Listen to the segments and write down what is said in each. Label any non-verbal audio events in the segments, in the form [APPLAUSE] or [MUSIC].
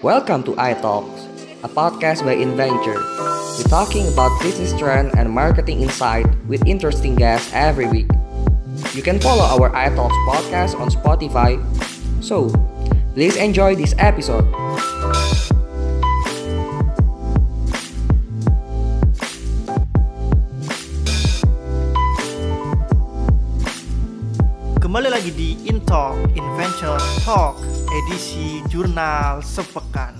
Welcome to iTalks, a podcast by Inventure. We're talking about business trend and marketing insight with interesting guests every week. You can follow our iTalks podcast on Spotify. So, please enjoy this episode. Kembali lagi di Intalk Inventure Talk edisi Jurnal Sepekan.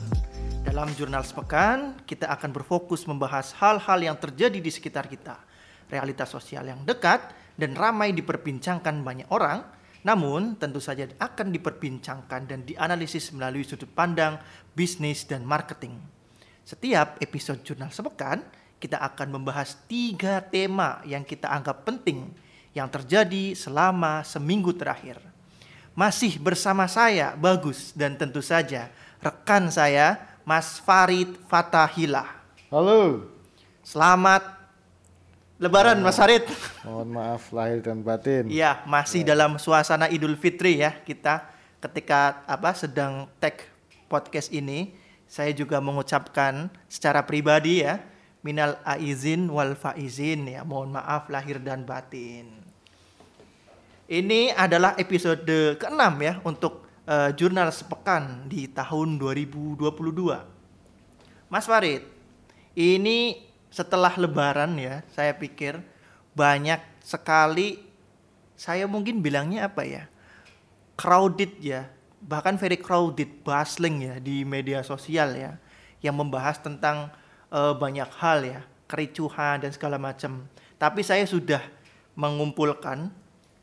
Dalam Jurnal Sepekan, kita akan berfokus membahas hal-hal yang terjadi di sekitar kita. Realitas sosial yang dekat dan ramai diperbincangkan banyak orang, namun tentu saja akan diperbincangkan dan dianalisis melalui sudut pandang bisnis dan marketing. Setiap episode Jurnal Sepekan, kita akan membahas tiga tema yang kita anggap penting yang terjadi selama seminggu terakhir. Masih bersama saya, Bagus, dan tentu saja rekan saya, Mas Farid Fatahila. Halo. Selamat Lebaran, Mas Farid. Mohon maaf lahir dan batin. Iya, masih dalam suasana Idul Fitri ya kita ketika apa sedang tag podcast ini. Saya juga mengucapkan secara pribadi ya, minal aizin wal faizin ya, mohon maaf lahir dan batin. Ini adalah episode ke-6 ya untuk uh, jurnal sepekan di tahun 2022. Mas Farid, ini setelah lebaran ya, saya pikir banyak sekali saya mungkin bilangnya apa ya? crowded ya, bahkan very crowded, bustling ya di media sosial ya yang membahas tentang uh, banyak hal ya, kericuhan dan segala macam. Tapi saya sudah mengumpulkan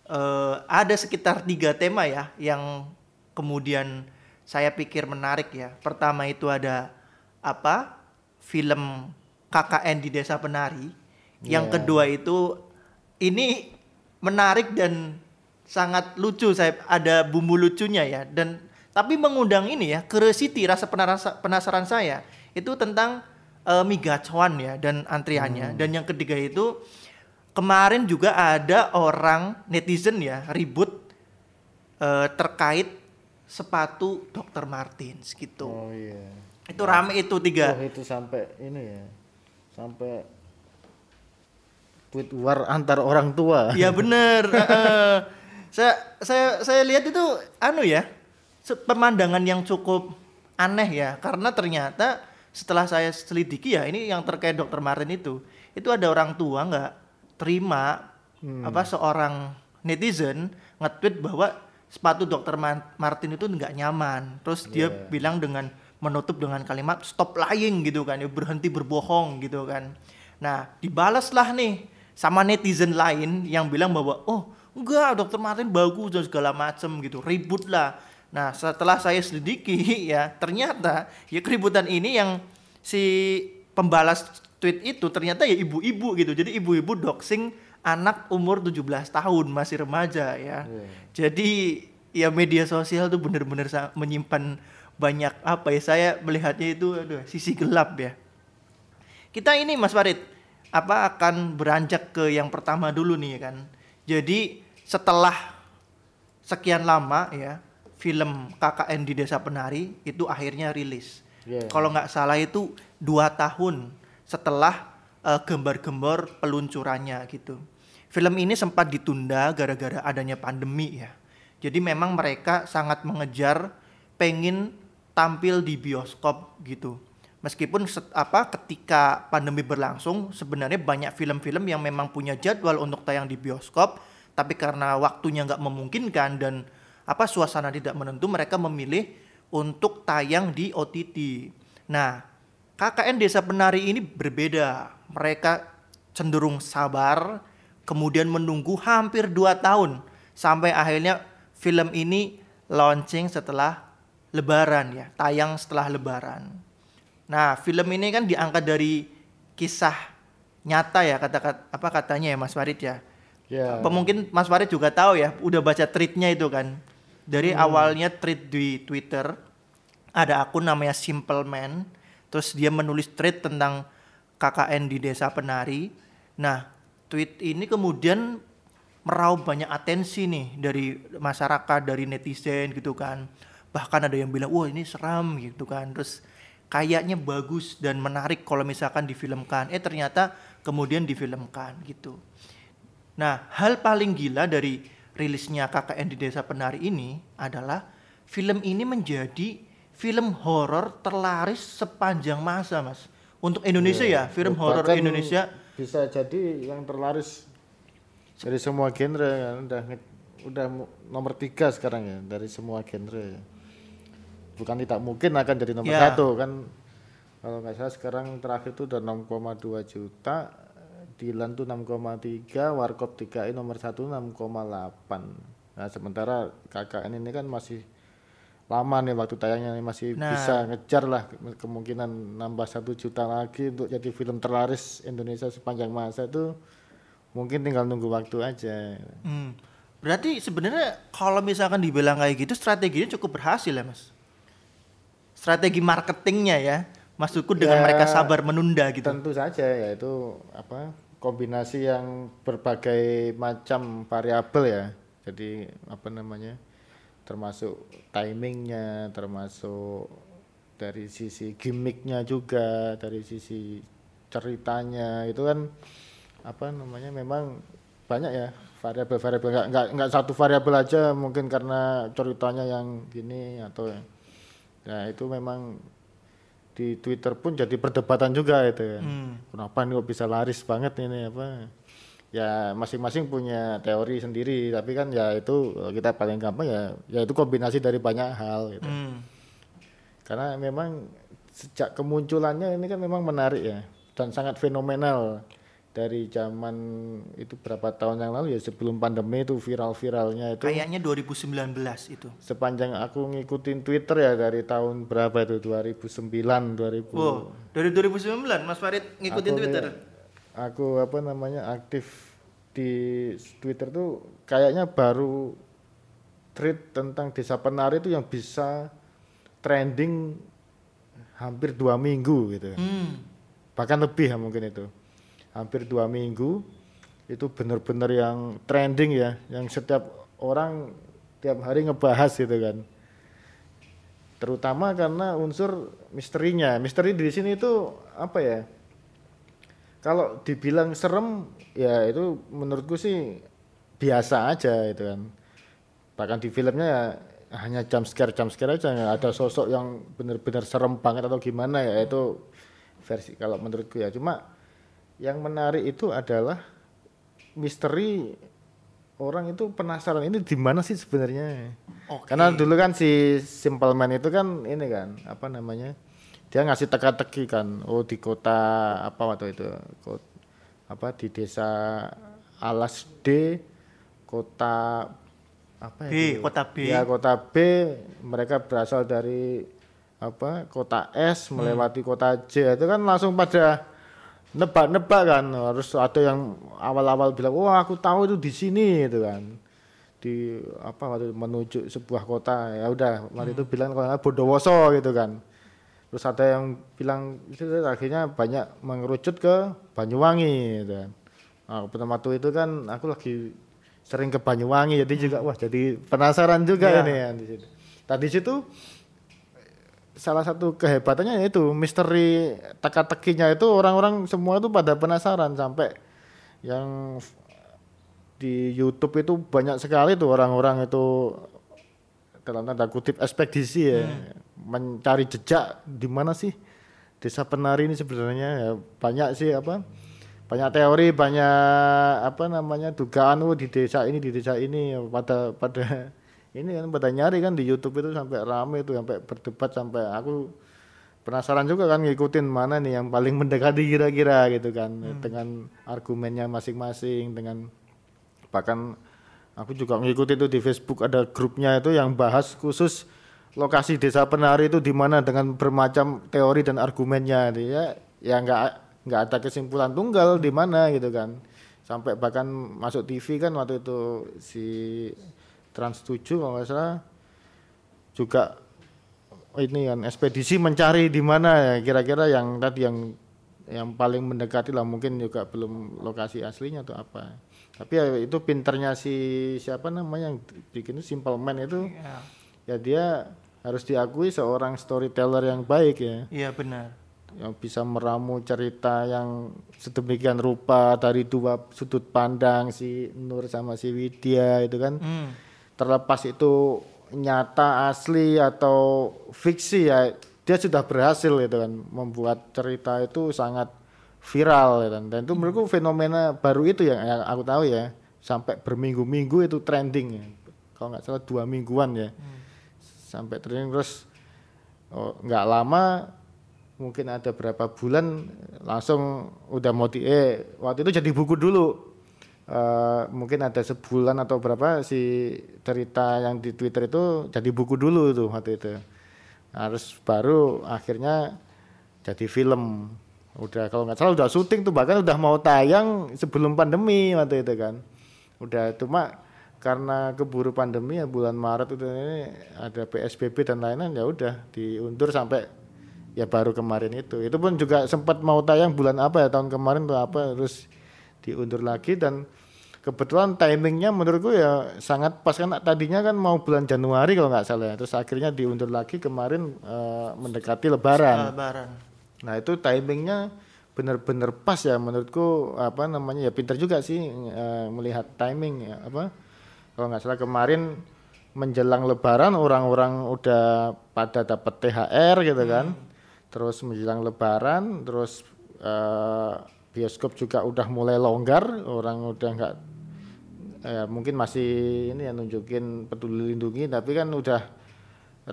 uh, ada sekitar tiga tema ya yang kemudian saya pikir menarik ya. Pertama itu ada apa? Film KKN di Desa Penari. Yang Yeah. kedua itu ini menarik dan sangat lucu saya ada bumbu lucunya ya dan tapi mengundang ini ya curiosity rasa penasaran saya itu tentang uh, migacuan ya dan antriannya dan yang ketiga itu kemarin juga ada orang netizen ya ribut eh, terkait sepatu Dr. Martins gitu. Oh iya. Itu rame itu tiga. Oh itu sampai ini ya. Sampai tweet war antar orang tua. Iya bener. [LAUGHS] heeh. saya saya saya lihat itu anu ya pemandangan yang cukup aneh ya karena ternyata setelah saya selidiki ya ini yang terkait Dr. Martin itu itu ada orang tua nggak terima apa seorang netizen nge-tweet bahwa sepatu Dr. Ma- Martin itu nggak nyaman terus dia Iya. bilang dengan menutup dengan kalimat stop lying gitu kan ya berhenti berbohong gitu kan nah dibalaslah nih sama netizen lain yang bilang bahwa oh enggak dokter Martin bagus dan segala macem gitu ribut lah nah setelah saya selidiki [LAUGHS] ya ternyata ya keributan ini yang si pembalas tweet itu ternyata ya ibu-ibu gitu jadi ibu-ibu doxing anak umur 17 tahun masih remaja ya Iya. jadi ya media sosial tuh bener-bener menyimpan banyak apa ya saya melihatnya itu aduh sisi gelap ya kita ini Mas Farid apa akan beranjak ke yang pertama dulu nih ya kan. Jadi setelah sekian lama ya film KKN di Desa Penari itu akhirnya rilis. Iya. Kalau nggak salah itu dua tahun setelah eh, gembar-gembor peluncurannya gitu. Film ini sempat ditunda gara-gara adanya pandemi ya. Jadi memang mereka sangat mengejar pengen tampil di bioskop gitu. Meskipun set- apa ketika pandemi berlangsung sebenarnya banyak film-film yang memang punya jadwal untuk tayang di bioskop, tapi karena waktunya nggak memungkinkan dan apa suasana tidak menentu mereka memilih untuk tayang di OTT. Nah, KKN Desa Penari ini berbeda. Mereka cenderung sabar, kemudian menunggu hampir 2 tahun sampai akhirnya film ini launching setelah lebaran ya, tayang setelah lebaran. Nah, film ini kan diangkat dari kisah nyata ya kata kata- apa katanya ya Mas Farid ya. Ya. Apa mungkin Mas Farid juga tahu ya, udah baca tweetnya itu kan. Dari awalnya tweet di Twitter ada akun namanya Simple Man, terus dia menulis tweet tentang KKN di Desa Penari. Nah, tweet ini kemudian meraup banyak atensi nih dari masyarakat, dari netizen gitu kan. bahkan ada yang bilang wah ini seram gitu kan terus kayaknya bagus dan menarik kalau misalkan difilmkan eh ternyata kemudian difilmkan gitu nah hal paling gila dari rilisnya KKN di Desa Penari ini adalah film ini menjadi film horor terlaris sepanjang masa mas. Untuk Indonesia ya film horor Indonesia. bisa jadi yang terlaris dari semua genre kan udah udah nomor tiga sekarang ya dari semua genre ya. bukan tidak mungkin akan jadi nomor Ya. satu kan. Kalau nggak salah sekarang terakhir itu udah 6,2 juta Dilan tuh 6,3 Warkop DKI nomor satu 6,8 nah sementara KKN ini kan masih lama nih waktu tayangnya nih, masih Nah. bisa ngejar lah ke- kemungkinan nambah satu juta lagi untuk jadi film terlaris Indonesia sepanjang masa itu mungkin tinggal nunggu waktu aja Hmm. Berarti sebenarnya kalau misalkan dibilang kayak gitu strateginya cukup berhasil ya mas. Strategi marketingnya ya, maksudku dengan Ya, mereka sabar menunda gitu. tentu saja yaitu apa kombinasi yang berbagai macam variabel ya jadi apa namanya termasuk timingnya termasuk dari sisi gimmicknya juga dari sisi ceritanya itu kan apa namanya memang banyak ya variabel-variabel nggak nggak nggak satu variabel aja mungkin karena ceritanya yang gini atau ya itu memang di Twitter pun jadi perdebatan juga itu ya. Hmm. Kenapa ini kok bisa laris banget ini apa? Ya masing-masing punya teori sendiri, tapi kan ya itu kita paling gampang ya ya itu kombinasi dari banyak hal gitu. Hmm. Karena memang sejak kemunculannya ini kan memang menarik ya dan sangat fenomenal dari zaman itu berapa tahun yang lalu ya sebelum pandemi itu viral-viralnya itu Kayaknya 2019 itu. sepanjang aku ngikutin Twitter ya dari tahun berapa itu 2009 2000 Wow, dari 2019 Mas Farid ngikutin Aku Twitter. Aku apa namanya aktif di Twitter tuh kayaknya baru tweet tentang desa penari itu yang bisa trending hampir dua minggu gitu. Hmm. bahkan lebih ya mungkin itu. Hampir dua minggu itu benar-benar yang trending ya yang setiap orang tiap hari ngebahas gitu kan. Terutama karena unsur misterinya. Misteri di sini itu apa ya kalau dibilang serem ya itu menurutku sih biasa aja itu kan. Bahkan di filmnya ya hanya jump scare jump scare aja. Nggak ada sosok yang benar-benar serem banget atau gimana ya itu versi kalau menurutku ya. Cuma yang menarik itu adalah misteri orang itu penasaran ini di mana sih sebenarnya. Oke. karena dulu kan si Simple Man itu kan ini kan apa namanya dia ngasih teka-teki kan. Oh di kota apa waktu itu? Ko- apa di desa Alas D kota apa ya B, kota B. ya kota B. Mereka berasal dari apa kota S melewati kota J. Itu kan langsung pada nebak-nebak kan. Harus ada yang awal-awal bilang wah aku tahu itu di sini itu kan. Di apa waktu menuju sebuah kota. Ya udah waktu itu bilang kalau Bondowoso gitu kan terus ada yang bilang itu akhirnya banyak mengerucut ke Banyuwangi gitu kan. Nah, waktu itu kan aku lagi sering ke Banyuwangi jadi juga wah jadi penasaran juga Iya. ini ya di situ. Tadi situ salah satu kehebatannya itu misteri teka-tekinya itu orang-orang semua itu pada penasaran sampai yang di YouTube itu banyak sekali tuh orang-orang itu dalam tanda kutip ekspedisi ya mencari jejak di mana sih? Desa penari ini sebenarnya ya banyak sih apa banyak teori banyak apa namanya dugaan oh di desa ini di desa ini pada pada [LAUGHS] ini kan pada nyari kan di YouTube itu sampai rame itu sampai berdebat sampai aku penasaran juga kan ngikutin mana nih yang paling [LAUGHS] mendekati kira-kira gitu kan dengan argumennya masing-masing dengan bahkan aku juga ngikutin itu di Facebook ada grupnya itu yang bahas khusus lokasi desa penari itu di mana? Dengan bermacam teori dan argumennya dia ya. Nggak nggak ada kesimpulan tunggal di mana gitu kan. Sampai bahkan masuk TV kan waktu itu si Trans 7 kalau nggak salah. Juga ini kan ekspedisi mencari di mana ya. Kira-kira yang tadi yang yang paling mendekati lah. Mungkin juga belum lokasi aslinya atau apa. Tapi ya itu pinternya si siapa namanya yang bikin itu Simple Man itu. Ya. Ya dia harus diakui seorang storyteller yang baik ya. Iya benar. yang bisa meramu cerita yang sedemikian rupa dari dua sudut pandang si Nur sama si Widya itu kan. Hmm. terlepas itu nyata asli atau fiksi ya dia sudah berhasil gitu kan membuat cerita itu sangat viral ya kan. dan itu menurutku fenomena baru itu yang, yang aku tahu ya. Sampai berminggu-minggu itu trending ya. Kalau nggak salah dua mingguan ya sampai trending terus oh, nggak lama mungkin ada berapa bulan langsung udah mau di eh waktu itu jadi buku dulu. Eh, mungkin ada sebulan atau berapa si cerita yang di Twitter itu jadi buku dulu tuh waktu itu. Harus baru akhirnya jadi film. Udah kalau nggak salah udah syuting tuh bahkan udah mau tayang sebelum pandemi waktu itu kan. Udah cuma karena keburu pandemi ya bulan Maret itu ini ada PSBB dan lain-lain ya udah diundur sampai ya baru kemarin itu itu pun juga sempat mau tayang bulan apa ya tahun kemarin tuh apa terus diundur lagi dan kebetulan timingnya menurutku ya sangat pas kan tadinya kan mau bulan Januari kalau nggak salah ya. terus akhirnya diundur lagi kemarin eh, mendekati Lebaran Lebaran. Nah itu timingnya benar-benar pas ya menurutku apa namanya ya pinter juga sih eh, melihat timing ya apa kalau nggak salah kemarin menjelang Lebaran orang-orang udah pada dapat THR gitu kan. Terus menjelang Lebaran terus eh, bioskop juga udah mulai longgar. Orang udah nggak eh, mungkin masih ini ya nunjukin peduli lindungi. Tapi kan udah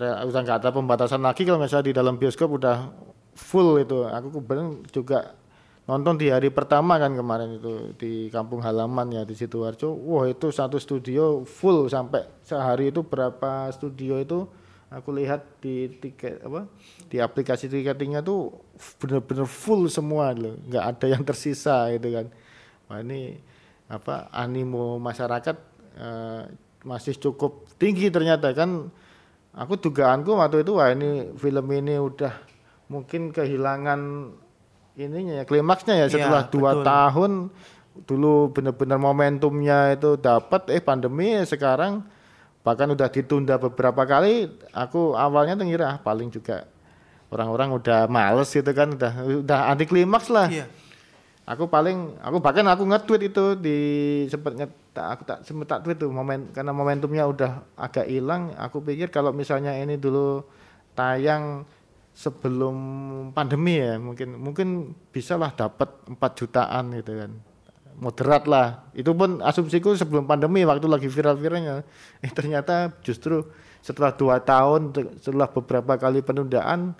udah nggak ada pembatasan lagi kalau salah di dalam bioskop udah full itu. Aku kebetulan juga nonton di hari pertama kan kemarin itu di kampung halaman ya di sidoarjo. Wah itu satu studio full sampai sehari itu berapa studio itu aku lihat di tiket apa di aplikasi tiketingnya tuh bener-bener full semua loh. Nggak ada yang tersisa gitu kan. Wah ini apa animo masyarakat eh, masih cukup tinggi ternyata kan. Aku dugaanku waktu itu wah ini film ini udah mungkin kehilangan ininya ya klimaksnya ya setelah dua betul. tahun dulu bener-bener momentumnya itu dapat eh pandemi sekarang bahkan udah ditunda beberapa kali aku awalnya tuh ngira ah, paling juga orang-orang udah males gitu kan udah udah anti klimaks lah Iya. aku paling aku bahkan aku nge-tweet itu di sempat nge tak- aku tak sempat tak tweet tuh momen karena momentumnya udah agak hilang aku pikir kalau misalnya ini dulu tayang sebelum pandemi ya mungkin mungkin bisa lah dapat 4 jutaan gitu kan. Moderat lah. Itu pun asumsiku sebelum pandemi waktu lagi viral-viralnya. Eh ternyata justru setelah dua tahun te- setelah beberapa kali penundaan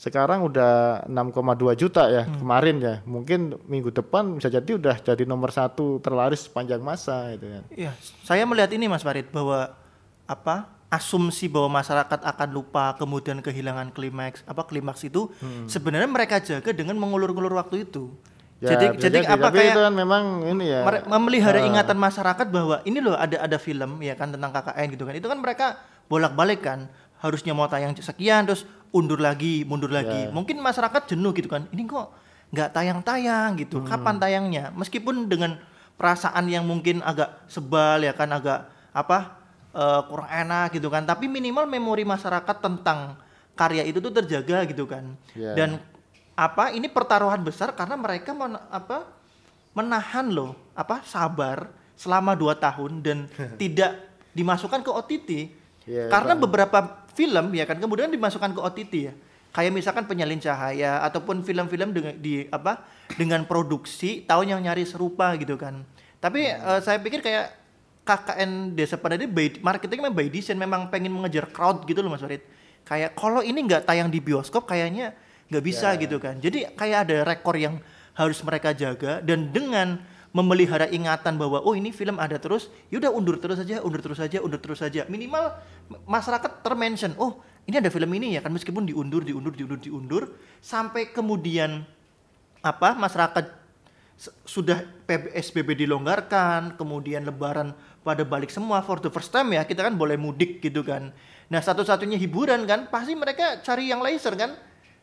sekarang udah 6,2 juta ya kemarin ya. Mungkin minggu depan bisa jadi udah jadi nomor satu terlaris sepanjang masa itu kan. Iya, saya melihat ini Mas Farid bahwa apa asumsi bahwa masyarakat akan lupa kemudian kehilangan klimaks apa klimaks itu sebenarnya mereka jaga dengan mengulur-ngulur waktu itu. Ya, jadi jadi apa Tapi kayak itu kan memang ini ya memelihara ingatan masyarakat bahwa ini loh ada ada film ya kan tentang KKN gitu kan. Itu kan mereka bolak-balik kan harusnya mau tayang sekian terus undur lagi, mundur lagi. Ya. Mungkin masyarakat jenuh gitu kan. Ini kok nggak tayang-tayang gitu. Hmm. Kapan tayangnya? Meskipun dengan perasaan yang mungkin agak sebal ya kan agak apa kurang enak gitu kan. Tapi minimal memori masyarakat tentang karya itu tuh terjaga gitu kan. Ya. Dan apa ini pertaruhan besar karena mereka men, apa menahan loh apa sabar selama dua tahun dan [LAUGHS] tidak dimasukkan ke OTT Iya, karena Bang. beberapa film ya kan kemudian dimasukkan ke OTT ya kayak misalkan penyalin cahaya ataupun film-film dengan di apa dengan produksi tahun yang nyaris serupa gitu kan tapi eh, saya pikir kayak KKN Desa Padade by, marketingnya memang by design memang pengen mengejar crowd gitu loh Mas Farid. Kayak kalau ini nggak tayang di bioskop kayaknya nggak bisa gitu kan. Jadi kayak ada rekor yang harus mereka jaga dan dengan memelihara ingatan bahwa oh ini film ada terus yaudah undur terus saja undur terus saja undur terus saja minimal masyarakat termention oh ini ada film ini ya kan. Meskipun diundur diundur diundur diundur sampai kemudian apa masyarakat sudah PSBB dilonggarkan, kemudian lebaran pada balik semua for the first time ya, kita kan boleh mudik gitu kan. Nah, satu-satunya hiburan kan pasti mereka cari yang laser kan.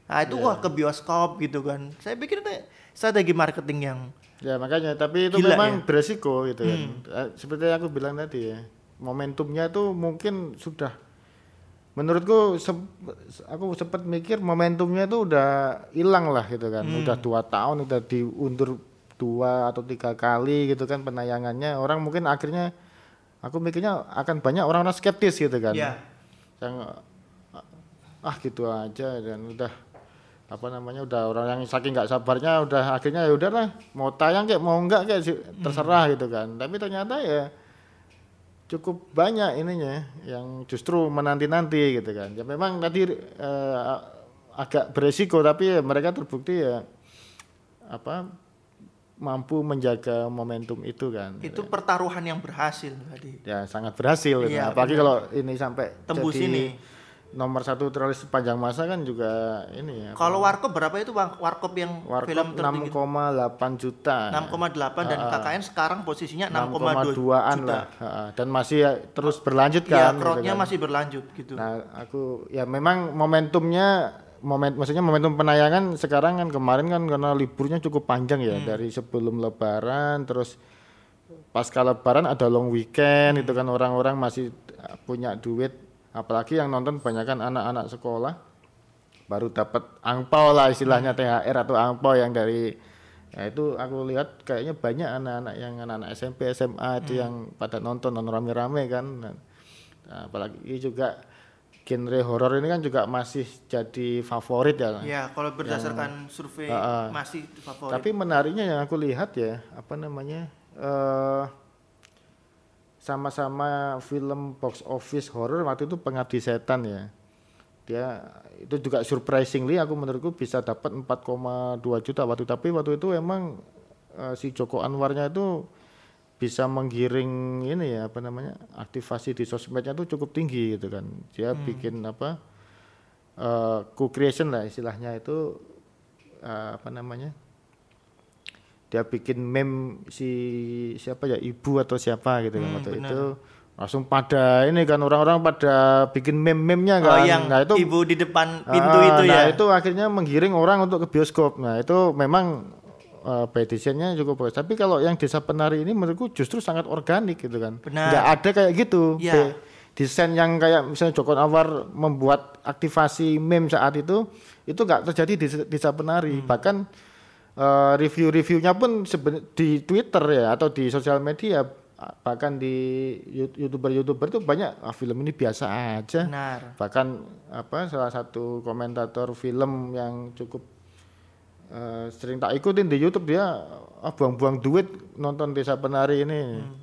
Nah, itu wah ke bioskop gitu kan. Saya pikir itu strategi marketing yang Ya makanya, tapi itu Gila memang ya? beresiko gitu kan. Eh, Seperti yang aku bilang tadi ya, momentumnya tuh mungkin sudah menurutku sep- aku sempat mikir momentumnya itu udah hilang lah gitu kan Hmm. udah dua tahun udah diundur dua atau tiga kali gitu kan penayangannya orang mungkin akhirnya aku mikirnya akan banyak orang-orang skeptis gitu kan. Ya. yang ah gitu aja dan udah apa namanya udah orang yang saking nggak sabarnya udah akhirnya ya udahlah mau tayang kayak mau enggak kayak sih, terserah gitu kan. Tapi ternyata ya cukup banyak ininya yang justru menanti-nanti gitu kan. Ya memang tadi eh, agak beresiko tapi ya mereka terbukti ya apa mampu menjaga momentum itu kan Itu pertaruhan yang berhasil tadi. ya sangat berhasil gitu. Iya, apalagi kalau ini sampai Tembus jadi ini. nomor satu terlaris sepanjang masa kan juga ini ya Kalau warkop berapa itu Bang? Warkop yang Warkop film tertinggi 6,8 juta 6,8 dan KKN sekarang posisinya 6,2 6,2an juta. lah Ha, dan masih ya terus berlanjut Ya, kan gitu crowd-nya kan. masih berlanjut gitu. nah aku ya memang momentumnya momen maksudnya momentum penayangan sekarang kan kemarin kan karena liburnya cukup panjang ya Hmm. dari sebelum lebaran terus pasca lebaran ada long weekend itu kan orang-orang masih punya duit apalagi yang nonton kebanyakan anak-anak sekolah baru dapat angpau lah istilahnya THR atau angpau yang dari ya itu aku lihat kayaknya banyak anak-anak yang anak-anak SMP SMA itu yang pada nonton nonton rame-rame kan Nah, apalagi juga genre horor ini kan juga masih jadi favorit ya Ya, kalau berdasarkan survei Ah, ah. masih favorit. tapi menariknya yang aku lihat ya apa namanya eh sama-sama film box office horror waktu itu pengabdi setan ya dia itu juga surprisingly aku menurutku bisa dapat 4,2 juta waktu tapi waktu itu emang eh, si Joko Anwarnya itu bisa menggiring ini ya apa namanya aktivasi di sosmednya itu cukup tinggi gitu kan. Dia bikin apa eh co-creation lah istilahnya itu eh, apa namanya dia bikin meme si siapa ya ibu atau siapa gitu kan Hmm, waktu benar. itu. Langsung pada ini kan orang-orang pada bikin meme-memnya oh, kan yang nah itu ibu di depan pintu Ah, itu nah ya. itu akhirnya menggiring orang untuk ke bioskop. Nah itu memang uh, by desainnya cukup bagus tapi kalau yang desa penari ini menurutku justru sangat organik gitu kan Benar. nggak ada kayak gitu. Be- desain yang kayak misalnya Joko Anwar membuat aktivasi meme saat itu itu nggak terjadi di desa- penari Hmm. bahkan uh, review-reviewnya pun di Twitter ya atau di sosial media bahkan di youtuber-youtuber itu banyak ah, film ini biasa aja Benar. bahkan apa salah satu komentator film yang cukup eh, sering tak ikutin di YouTube dia ah, buang-buang duit nonton Desa Penari ini. Hmm.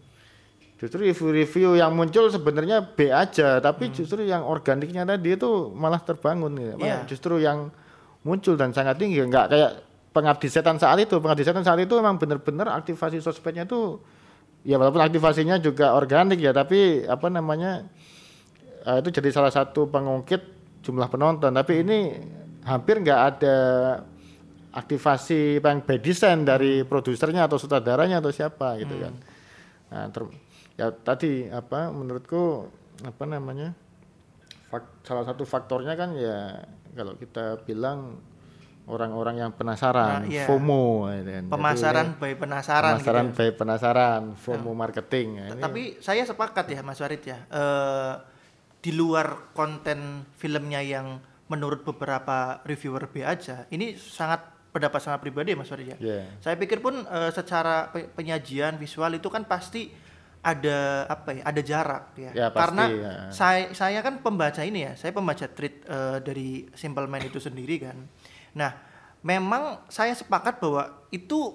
Justru review-review yang muncul sebenarnya B aja, tapi Hmm. justru yang organiknya tadi itu malah terbangun ya. Malah Iya. Justru yang muncul dan sangat tinggi, nggak kayak pengabdi setan saat itu. Pengabdi setan saat itu memang benar-benar aktivasi sosmednya itu ya walaupun aktivasinya juga organik ya, tapi apa namanya eh, itu jadi salah satu pengungkit jumlah penonton. Tapi ini hampir nggak ada aktivasi yang by design dari produsernya atau sutradaranya atau siapa gitu kan. Nah, ter- ya tadi apa menurutku apa namanya fak- salah satu faktornya kan ya kalau kita bilang orang-orang yang penasaran, Nah, iya. FOMO, ya kan. Jadi, Pemasaran by penasaran, penasaran gitu. by penasaran, FOMO marketing. ya. Ini- Tapi saya sepakat ya Mas Warid ya. Eh, di luar konten filmnya yang menurut beberapa reviewer B aja, ini sangat pendapat sangat pribadi Mas Warid ya. Iya. Saya pikir pun eh, secara pe- penyajian visual itu kan pasti ada apa ya? Ada jarak ya. Ya, pasti, Karena ya. saya saya kan pembaca ini ya. Saya pembaca tweet eh, dari Simple Man itu sendiri kan. Nah, memang saya sepakat bahwa itu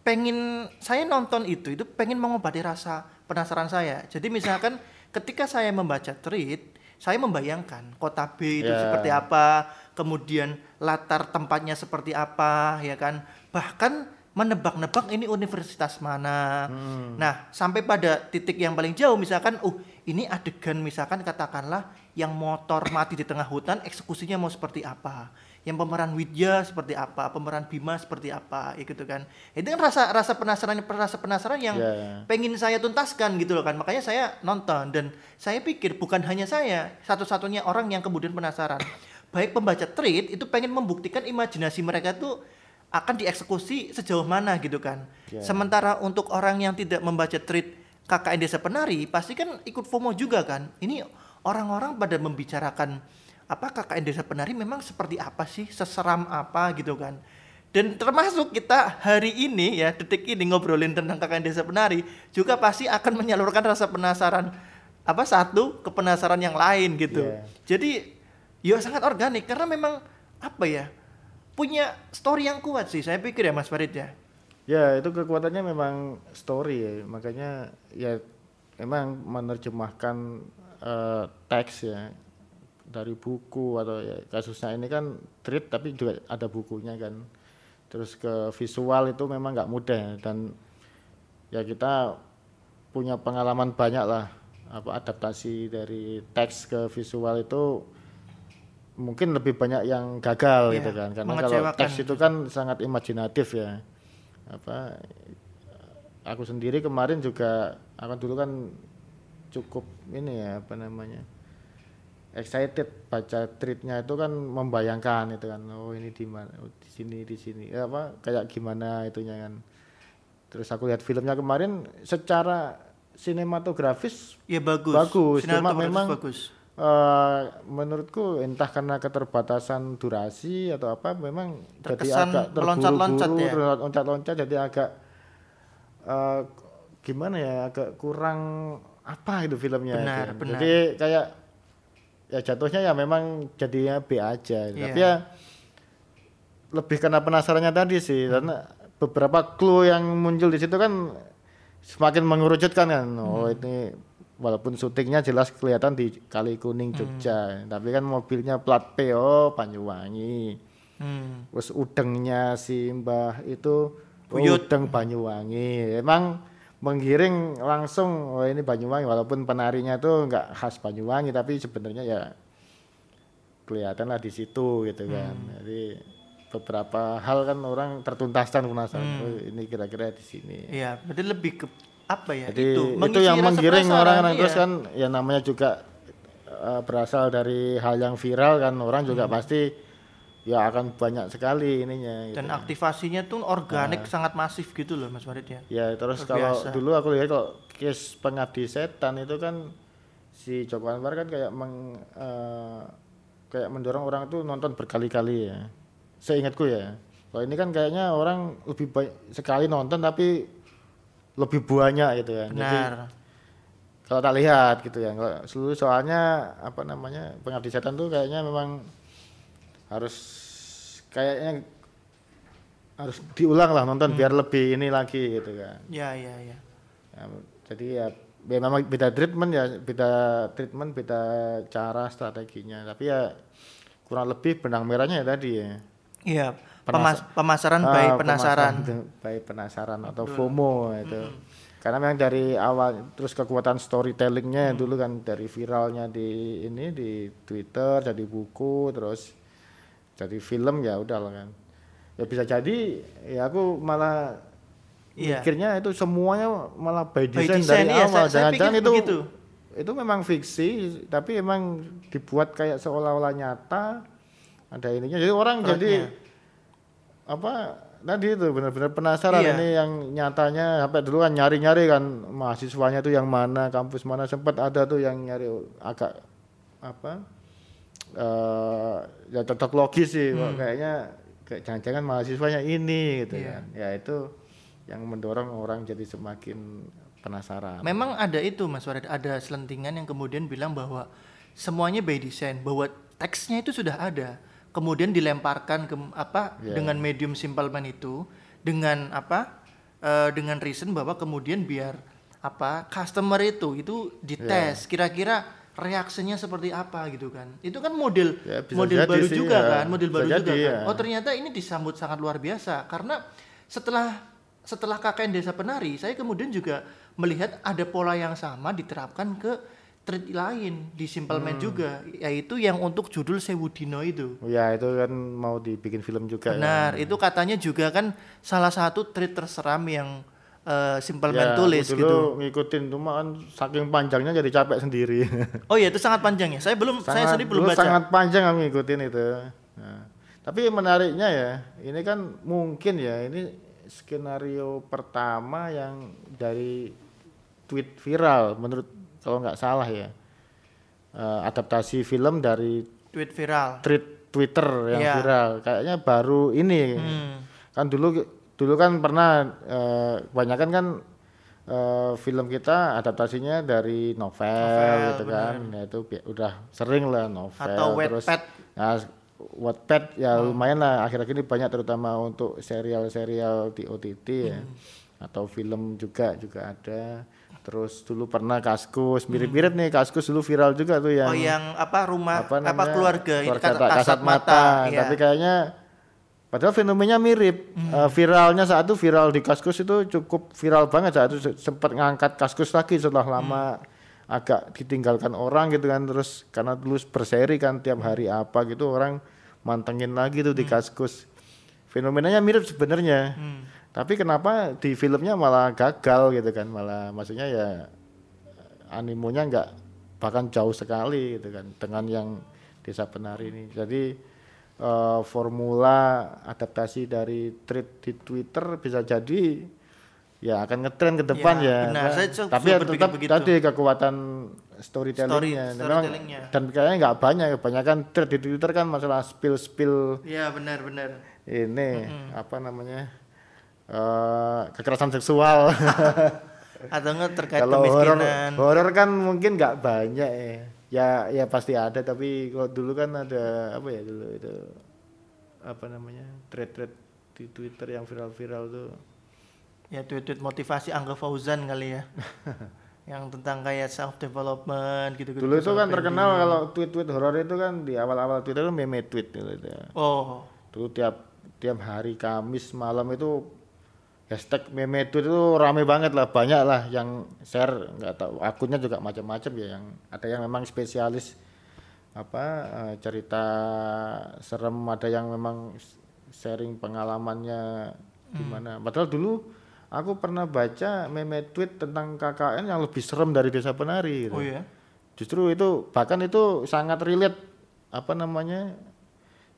pengen saya nonton itu itu pengen mengobati rasa penasaran saya. Jadi misalkan ketika saya membaca tweet, saya membayangkan kota B itu Ya. seperti apa, kemudian latar tempatnya seperti apa, ya kan. Bahkan menebak-nebak ini universitas mana. Nah, sampai pada titik yang paling jauh misalkan, uh, ini adegan misalkan katakanlah yang motor mati di tengah hutan, eksekusinya mau seperti apa? Yang pemeran Widya seperti apa, pemeran Bima seperti apa, ya gitu kan. Itu kan rasa rasa penasaran rasa penasaran yang Ya. pengen saya tuntaskan gitu loh kan. Makanya saya nonton dan saya pikir bukan hanya saya satu-satunya orang yang kemudian penasaran. Baik pembaca tweet itu pengen membuktikan imajinasi mereka tuh akan dieksekusi sejauh mana gitu kan. Ya. Sementara untuk orang yang tidak membaca tweet KKN Desa Penari pasti kan ikut FOMO juga kan. Ini orang-orang pada membicarakan apa KKN Desa Penari memang seperti apa sih, seseram apa gitu kan. Dan termasuk kita hari ini ya, detik ini ngobrolin tentang KKN Desa Penari juga pasti akan menyalurkan rasa penasaran apa satu ke penasaran yang lain gitu. Iya. Jadi ya sangat organik. Karena memang apa ya punya story yang kuat sih. Saya pikir ya Mas Farid ya. Ya itu kekuatannya memang story ya, makanya ya memang menerjemahkan eh, teks ya dari buku atau ya kasusnya ini kan treat tapi juga ada bukunya kan. Terus ke visual itu memang nggak mudah. Ya, dan ya kita punya pengalaman banyak lah. Apa adaptasi dari teks ke visual itu mungkin lebih banyak yang gagal Iya, gitu kan. Karena kalau teks itu kan sangat imajinatif ya. Apa aku sendiri kemarin juga aku dulu kan cukup ini ya apa namanya excited baca tweetnya itu kan membayangkan itu kan. Oh ini di mana oh, di sini di sini. Ya, apa kayak gimana itunya kan. Terus aku lihat filmnya kemarin secara sinematografis Ya bagus. Bagus, cuma memang- bagus. Eh menurutku entah karena keterbatasan durasi atau apa memang Terkesan jadi agak meloncat-loncat ya? loncat-loncat jadi agak eh, gimana ya agak kurang apa itu filmnya Benar, gitu. benar. jadi kayak ya jatuhnya ya memang jadinya B aja Iya. tapi ya lebih karena penasarannya tadi sih karena beberapa clue yang muncul di situ kan semakin mengerucutkan kan oh Hmm. ini walaupun syutingnya jelas kelihatan di Kali Kuning Hmm. Jogja tapi kan mobilnya plat PO Banyuwangi Hmm. terus udengnya si Mbah itu oh, Buyut. udeng Banyuwangi emang menggiring langsung oh ini Banyuwangi walaupun penarinya tuh nggak khas Banyuwangi tapi sebenarnya ya kelihatan lah di situ gitu kan Hmm. jadi beberapa hal kan orang tertuntaskan penasaran Hmm. oh, ini kira-kira di sini Iya, berarti lebih ke apa ya? jadi itu, mengisi yang menggiring orang-orang terus iya. kan ya namanya juga eh, berasal dari hal yang viral kan orang Hmm. juga pasti ya akan banyak sekali ininya gitu. dan aktivasinya tuh organik sangat masif gitu loh Mas Farid ya. Ya terus Luar kalau dulu aku lihat kalau case pengabdi setan itu kan si Joko Anwar kan kayak meng, eh, kayak mendorong orang tuh nonton berkali-kali ya. Seingatku ya. Kalau ini kan kayaknya orang lebih baik sekali nonton tapi lebih banyak gitu ya. Jadi Benar. kalau tak lihat gitu ya. Kalau seluruh soalnya apa namanya pengabdi setan tuh kayaknya memang harus kayaknya harus diulang lah nonton biar lebih ini lagi gitu kan. Ya, ya, ya. Ya, jadi ya, ya memang beda treatment ya, beda treatment, beda cara strateginya. Tapi ya kurang lebih benang merahnya ya tadi ya. Iya, pemas- pemasaran Ah, by pemasaran penasaran. itu, by penasaran atau FOMO itu. Karena memang dari awal terus kekuatan storytellingnya Mm. dulu kan dari viralnya di ini di Twitter jadi buku terus jadi film ya udah lah kan. Ya bisa jadi ya aku malah Iya. mikirnya itu semuanya malah by By design, design, dari iya, awal. Jangan-jangan itu begitu. itu memang fiksi tapi emang dibuat kayak seolah-olah nyata ada ininya jadi orang jadi apa tadi itu benar-benar penasaran Iya. ini yang nyatanya sampai dulu kan nyari-nyari kan mahasiswanya tuh yang mana kampus mana sempat ada tuh yang nyari agak apa eh ya cocok logis sih kok kayaknya kayak jangan-jangan mahasiswanya ini gitu Hmm. Iya. kan ya itu yang mendorong orang jadi semakin penasaran Memang ada itu Mas Farid, ada selentingan yang kemudian bilang bahwa semuanya by design, bahwa teksnya itu sudah ada. Kemudian dilemparkan ke apa Iya. dengan medium simple man itu dengan apa? eh, dengan reason bahwa kemudian biar apa customer itu itu dites kira-kira reaksinya seperti apa gitu kan. Itu kan model Ya, bisa model baru sih, juga ya. kan, model Bisa baru juga jadi, kan. ya. Oh ternyata ini disambut sangat luar biasa karena setelah setelah KKN Desa Penari, saya kemudian juga melihat ada pola yang sama diterapkan ke treat lain di Simple Hmm. Man juga, yaitu yang untuk judul Sewudino itu. ya itu kan mau dibikin film juga ya. Benar, itu katanya juga kan salah satu treat terseram yang eh, Simple Ya, Man tulis dulu gitu. ngikutin cuma kan saking panjangnya jadi capek sendiri. [LAUGHS] Oh iya, itu sangat panjang ya. Saya belum, saya sendiri belum baca. sangat panjang aku ngikutin itu. Nah, tapi menariknya ya, ini kan mungkin ya ini skenario pertama yang dari tweet viral menurut kalau nggak salah ya. eh, adaptasi film dari Tweet viral. tweet Twitter yang Iya. viral. Kayaknya baru ini. Hmm. Kan dulu dulu kan pernah eh, kebanyakan kan eh, film kita adaptasinya dari novel, Novel, gitu kan. Ya itu udah sering lah novel Atau terus Wattpad. Nah, Wattpad ya Oh. lumayan lah akhir-akhir ini banyak terutama untuk serial-serial di OTT ya. Hmm. Atau film juga juga ada. Terus dulu pernah Kaskus, mirip-mirip nih Kaskus dulu viral juga tuh yang Hmm. Oh yang apa rumah apa, namanya, keluarga, ini keluarga kata- tak kasat mata, iya. tapi kayaknya padahal fenomenanya mirip Hmm. Eh, viralnya saat itu viral di kaskus itu cukup viral banget saat itu se- sempat ngangkat kaskus lagi setelah lama Hmm. agak ditinggalkan orang gitu kan terus karena dulu berseri kan tiap hari apa gitu orang mantengin lagi tuh di kaskus fenomenanya mirip sebenarnya Hmm. Tapi kenapa di filmnya malah gagal gitu kan malah maksudnya ya animonya nggak bahkan jauh sekali gitu kan dengan yang desa penari ini jadi eh, formula adaptasi dari tweet di Twitter bisa jadi ya akan ngetren ke depan Ya, ya, benar. Nah, Saya tapi ya tetap begitu. tadi kekuatan storytellingnya Story- storytellingnya. dan kayaknya nggak banyak kebanyakan thread di Twitter kan masalah spill spill Iya benar-benar. ini apa namanya eh kekerasan seksual [LAUGHS] Atau enggak terkait kalau kemiskinan. horor kan mungkin nggak banyak ya ya ya pasti ada tapi kalau dulu kan ada apa ya dulu itu apa namanya thread-thread di Twitter yang viral-viral tuh Ya tweet-tweet motivasi Angga Fauzan kali ya. [LAUGHS] yang tentang kayak self development gitu-gitu. dulu itu kan terkenal kalau tweet-tweet horor itu kan di awal-awal Twitter kan meme tweet gitu ya. Oh, dulu tiap tiap hari Kamis malam itu hashtag meme tweet itu rame banget lah banyak lah yang share nggak tahu akunnya juga macam-macam ya yang ada yang memang spesialis apa eh, cerita serem ada yang memang sharing pengalamannya gimana padahal dulu aku pernah baca meme tweet tentang KKN yang lebih serem dari desa penari gitu. oh ya. Justru itu bahkan itu sangat relate apa namanya?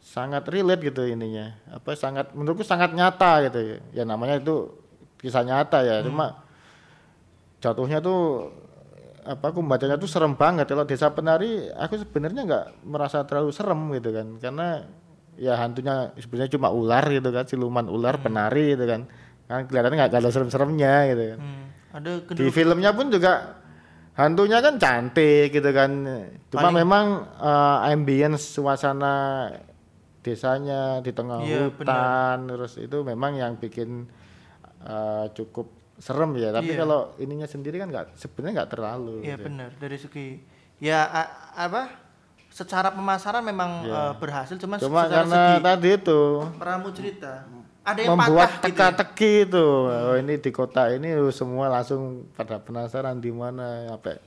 Sangat relate gitu ininya. Apa sangat menurutku sangat nyata gitu ya. Ya namanya itu kisah nyata ya. Cuma jatuhnya tuh apa aku bacanya tuh serem banget kalau desa penari aku sebenarnya nggak merasa terlalu serem gitu kan karena ya hantunya sebenarnya cuma ular gitu kan siluman ular penari gitu kan kan kelihatannya nggak ada serem-seremnya gitu kan Hmm. Ada di filmnya pun juga hantunya kan cantik gitu kan cuma Paling- memang eh, ambience suasana desanya di tengah Iya, hutan terus itu memang yang bikin eh, cukup serem ya tapi Iya. kalau ininya sendiri kan nggak sebenarnya nggak terlalu Iya gitu. benar dari segi ya a- apa secara pemasaran memang Iya. eh, berhasil cuman cuma secara karena segi tadi itu meramu cerita ada yang membuat patah gitu ya. teka-teki itu oh ini di kota ini semua langsung pada penasaran di mana sampai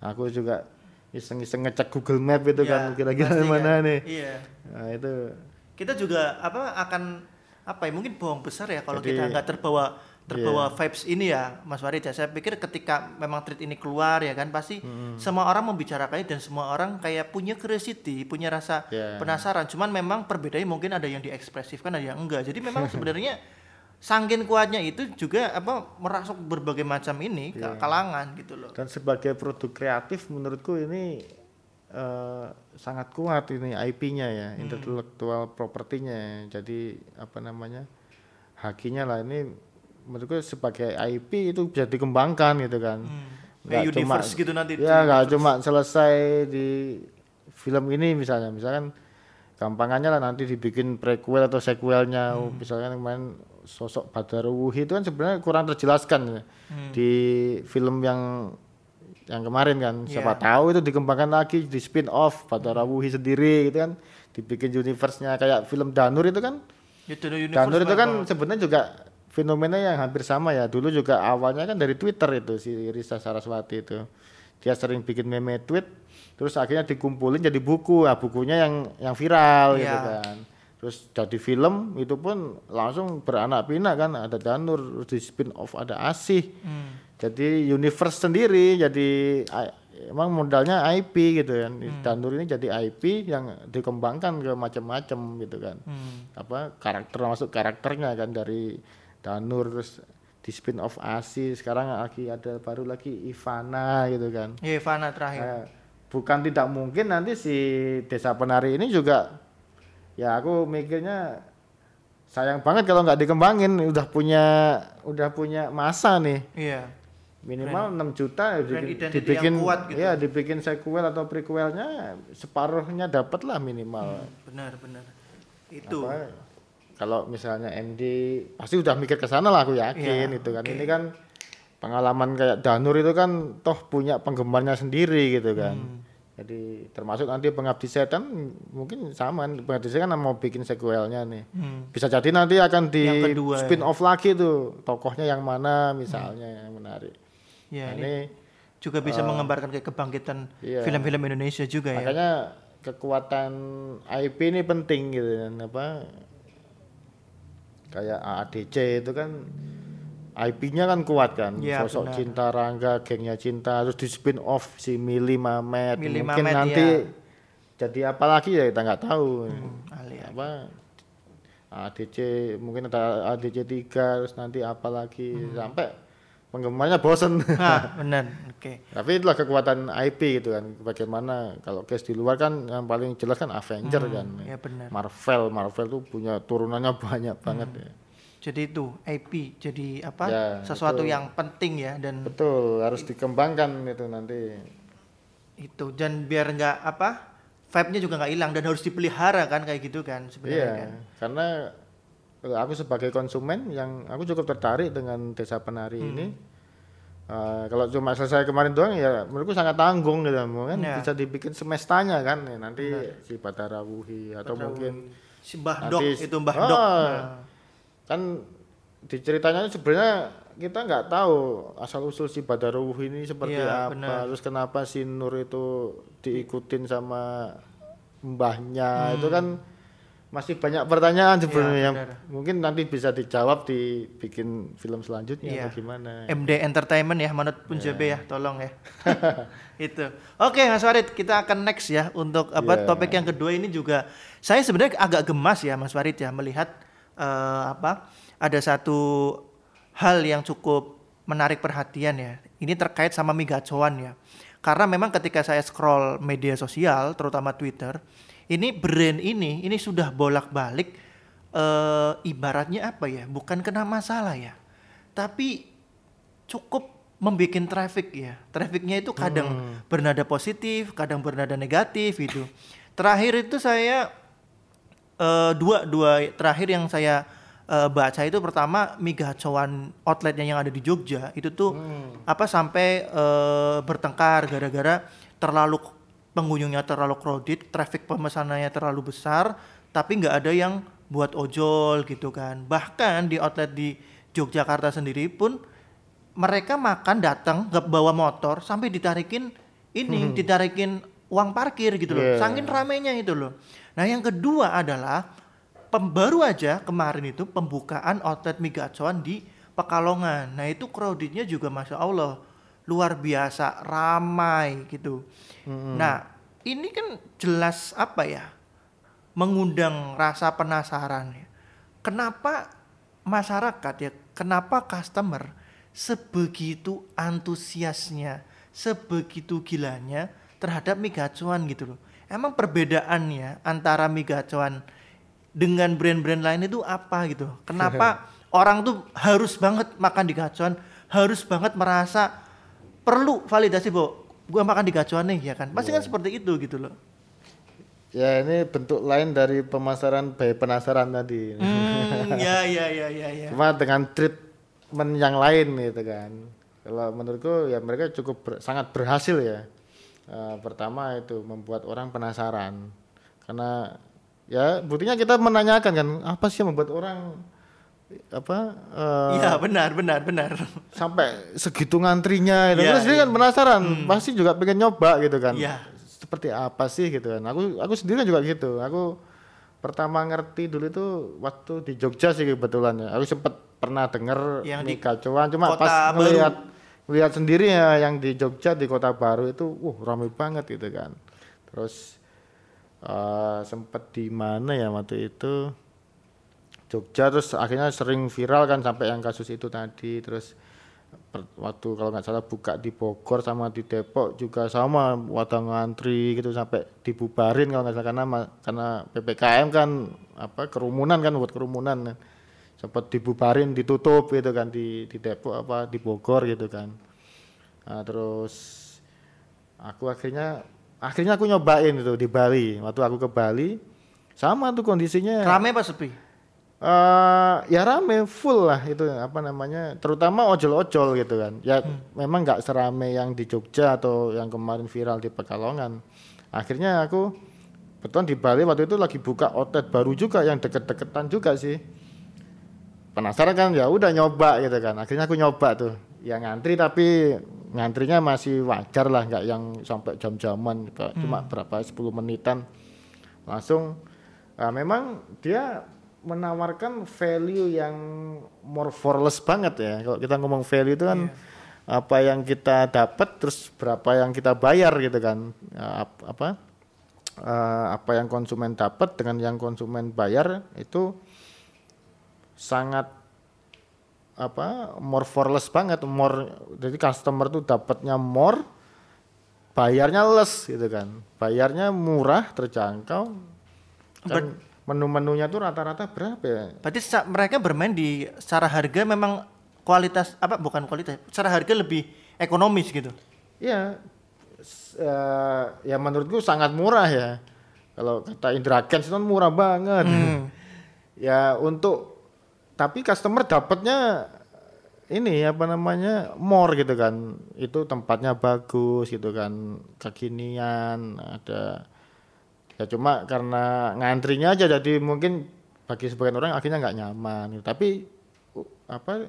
aku juga iseng-iseng ngecek Google Map itu Ya, kan kira-kira mana kan. nih Iya. nah itu Kita juga apa akan apa ya mungkin bohong besar ya kalau Jadi- kita nggak terbawa terbawa vibes ini ya Mas Warid ya. Saya pikir ketika memang tweet ini keluar ya kan pasti semua orang membicarakannya dan semua orang kayak punya curiosity, punya rasa Ya. penasaran. Cuman memang perbedaannya mungkin ada yang diekspresifkan ada yang enggak. Jadi memang [LAUGHS] sebenarnya sangkin kuatnya itu juga apa merasuk berbagai macam ini ke kalangan gitu loh. dan sebagai produk kreatif menurutku ini eh, sangat kuat ini IP-nya ya Hmm. intellectual property-nya jadi apa namanya hakinya lah ini menurutku sebagai IP itu bisa dikembangkan gitu kan Kayak Nggak cuma- universe gitu nanti. ya nggak cuma selesai di film ini misalnya misalkan gampangannya lah nanti dibikin prequel atau sequelnya Hmm. misalkan kemarin sosok Badarwuhi itu kan sebenarnya kurang terjelaskan ya. Hmm. di film yang yang kemarin kan siapa Iya. tahu itu dikembangkan lagi di spin off Badarwuhi sendiri gitu kan dibikin universe-nya kayak film Danur itu kan Ya, Universe Danur itu kan sebenarnya juga fenomena yang hampir sama ya. Dulu juga awalnya kan dari Twitter itu si Risa Saraswati itu. Dia sering bikin meme tweet, terus akhirnya dikumpulin jadi buku. Nah, bukunya yang yang viral gitu Iya. kan. Terus jadi film itu pun langsung beranak pinak kan ada Danur, terus di spin off ada Asih. Hmm. Jadi universe sendiri jadi emang modalnya IP gitu kan. Hmm. Danur ini jadi IP yang dikembangkan ke macam-macam gitu kan Hmm. apa karakter masuk karakternya kan dari Danur terus di spin off Asi sekarang lagi ada baru lagi Ivana gitu kan Ya Ivana terakhir. Nah, bukan tidak mungkin nanti si desa penari ini juga ya aku mikirnya sayang banget kalau nggak dikembangin udah punya udah punya masa nih Iya. minimal 6 juta ya brand dibikin, dibikin yang kuat gitu. ya dibikin sequel atau prequelnya separuhnya dapat lah minimal Benar, benar. Itu. Apa, kalau misalnya MD pasti udah mikir ke sana lah aku yakin Iya, itu kan ini kan pengalaman kayak Danur itu kan toh punya penggemarnya sendiri gitu kan Hmm. Jadi termasuk nanti pengabdi setan mungkin sama pengabdi setan kan mau bikin sequelnya nih Hmm. bisa jadi nanti akan di kedua ya. spin off lagi tuh tokohnya yang mana misalnya yang menarik Ya, Nah, ini ini juga bisa menggambarkan kayak kebangkitan Iya. film-film Indonesia juga ya. makanya kekuatan IP ini penting gitu kan apa kayak AADC itu kan IP-nya kan kuat kan Iya, sosok benar. cinta Rangga gengnya cinta terus di spin off si Mili Mamet Mili mungkin Mamet, nanti iya. jadi apa lagi ya kita nggak tahu Hmm, ahli ya. apa ADC mungkin ada ADC 3 terus nanti apa lagi Hmm. sampai penggemarnya bosen Hah, benar. Oke. [LAUGHS] tapi itulah kekuatan IP gitu kan bagaimana kalau case di luar kan yang paling jelas kan Avenger kan Ya benar. Marvel Marvel tuh punya turunannya [LAUGHS] banyak banget ya Jadi itu IP jadi apa? Ya, sesuatu itu. yang penting ya dan betul harus dikembangkan itu nanti itu dan biar nggak apa? Vibe-nya juga nggak hilang dan harus dipelihara kan kayak gitu kan sebenarnya iya kan. karena eh, aku sebagai konsumen yang aku cukup tertarik dengan desa penari Hmm. ini Eh, kalau cuma selesai kemarin doang ya menurutku sangat tanggung gitu kan Ya. bisa dibikin semestanya kan ya, nanti si Batara Wuhi atau mungkin Si Mbah Dok itu Mbah Oh, Dok. Nah, kan di ceritanya sebenarnya kita nggak tahu asal usul si Badaruh ini seperti Iya, apa benar. terus kenapa si Nur itu diikutin sama mbahnya Hmm. itu kan masih banyak pertanyaan sebenarnya yang Iya, benar. mungkin nanti bisa dijawab dibikin film selanjutnya Iya. atau gimana MD Entertainment ya Manut Punjabe ya tolong ya. [LAUGHS] itu. Oke Mas Farid kita akan next ya untuk apa Iya. topik yang kedua ini juga saya sebenarnya agak gemas ya Mas Farid ya melihat eh, apa ada satu hal yang cukup menarik perhatian ya. Ini terkait sama migacoan ya. Karena memang ketika saya scroll media sosial terutama Twitter ini brand ini ini sudah bolak-balik eh, ibaratnya apa ya? Bukan kena masalah ya. Tapi cukup membuat traffic ya. Trafficnya itu kadang bernada positif, kadang bernada negatif itu. Terakhir itu saya eh, dua dua terakhir yang saya eh, baca itu pertama migacoan outletnya yang ada di Jogja itu tuh apa sampai eh, bertengkar gara-gara terlalu pengunjungnya terlalu crowded, traffic pemesanannya terlalu besar, tapi nggak ada yang buat ojol gitu kan. Bahkan di outlet di Yogyakarta sendiri pun mereka makan datang nggak bawa motor sampai ditarikin ini ditarikin uang parkir gitu loh Yeah. saking ramenya itu loh nah yang kedua adalah pem- baru aja kemarin itu pembukaan outlet migacoan di Pekalongan nah itu crowdednya juga masya Allah luar biasa ramai gitu nah ini kan jelas apa ya mengundang rasa penasaran ya. Kenapa masyarakat ya, kenapa customer sebegitu antusiasnya, sebegitu gilanya terhadap migacuan gitu loh. Emang perbedaannya antara migacuan dengan brand-brand lain itu apa gitu? Kenapa [LAUGHS] orang tuh harus banget makan di gacuan, harus banget merasa perlu validasi bahwa gua makan di gacuan nih ya kan? Pasti kan seperti itu gitu loh. ya ini bentuk lain dari pemasaran bayi penasaran tadi Hmm, [LAUGHS] ya ya ya ya ya. cuma dengan treatment yang lain gitu kan kalau menurutku ya mereka cukup ber- sangat berhasil ya Eh, pertama itu membuat orang penasaran. Karena ya buktinya kita menanyakan kan apa sih yang membuat orang apa eh, Iya benar benar benar. sampai segitu ngantrinya itu Iya, terus dia iya. kan penasaran pasti juga pengen nyoba gitu kan. Iya. seperti apa sih gitu kan. Aku aku sendiri kan juga gitu. Aku pertama ngerti dulu itu waktu di Jogja sih kebetulan ya. Aku sempat pernah denger Yang di kacauan cuma Kota pas ngelihat lihat sendiri ya yang di Jogja di kota baru itu uh ramai banget gitu kan. Terus eh sempat di mana ya waktu itu? Jogja terus akhirnya sering viral kan sampai yang kasus itu tadi. Terus waktu kalau nggak salah buka di Bogor sama di Depok juga sama wadah ngantri gitu sampai dibubarin kalau nggak salah karena karena ppkm kan apa kerumunan kan buat kerumunan sempat dibubarin ditutup gitu kan di di Depok apa di Bogor gitu kan. Nah, terus aku akhirnya akhirnya aku nyobain itu di Bali. Waktu aku ke Bali sama tuh kondisinya. Rame apa sepi? Eh, ya rame full lah itu apa namanya terutama ojol-ojol gitu kan. Ya memang nggak serame yang di Jogja atau yang kemarin viral di Pekalongan. Akhirnya aku betul di Bali waktu itu lagi buka outlet baru juga yang deket-deketan juga sih penasaran kan ya udah nyoba gitu kan. Akhirnya aku nyoba tuh. Yang ngantri tapi ngantrinya masih wajar lah nggak yang sampai jam-jaman kayak cuma berapa 10 menitan. Langsung ah, memang dia menawarkan value yang more for less banget ya. Kalau kita ngomong value itu kan apa yang kita dapat terus berapa yang kita bayar gitu kan. Ya, ap- apa eh, apa yang konsumen dapat dengan yang konsumen bayar itu sangat apa more for less banget more jadi customer tuh dapatnya more bayarnya less gitu kan bayarnya murah terjangkau dan menu-menunya tuh rata-rata berapa ya Berarti mereka bermain di secara harga memang kualitas apa bukan kualitas, secara harga lebih ekonomis gitu. Iya, s- eh, ya menurutku sangat murah ya. Kalau kata Indra Kents itu kan murah banget. [LAUGHS] ya untuk tapi customer dapatnya ini apa namanya more gitu kan. Itu tempatnya bagus gitu kan, kekinian ada ya cuma karena ngantrinya aja jadi mungkin bagi sebagian orang akhirnya nggak nyaman gitu. tapi uh, apa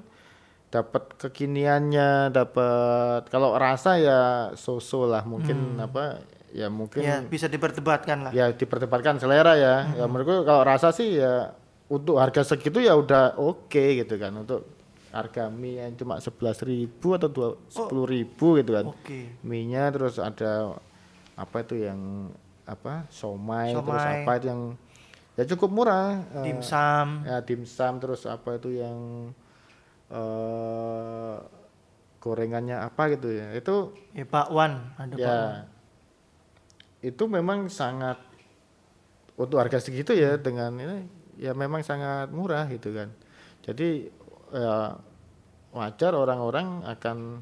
dapat kekiniannya dapat kalau rasa ya so-so lah mungkin apa ya mungkin Ya bisa diperdebatkan lah. ya diperdebatkan selera ya ya menurutku kalau rasa sih ya untuk harga segitu ya udah oke gitu kan. Untuk harga mie yang cuma sebelas ribu atau dua sepuluh ribu gitu kan. Oke. mie-nya terus ada apa itu yang apa somai, terus apa itu yang ya cukup murah. Eh, Dimsum. ya dimsum terus apa itu yang eh gorengannya apa gitu ya. Itu Ya bakwan ada bakwan. ya itu memang sangat untuk harga segitu ya dengan ini ya memang sangat murah gitu kan jadi ya wajar orang-orang akan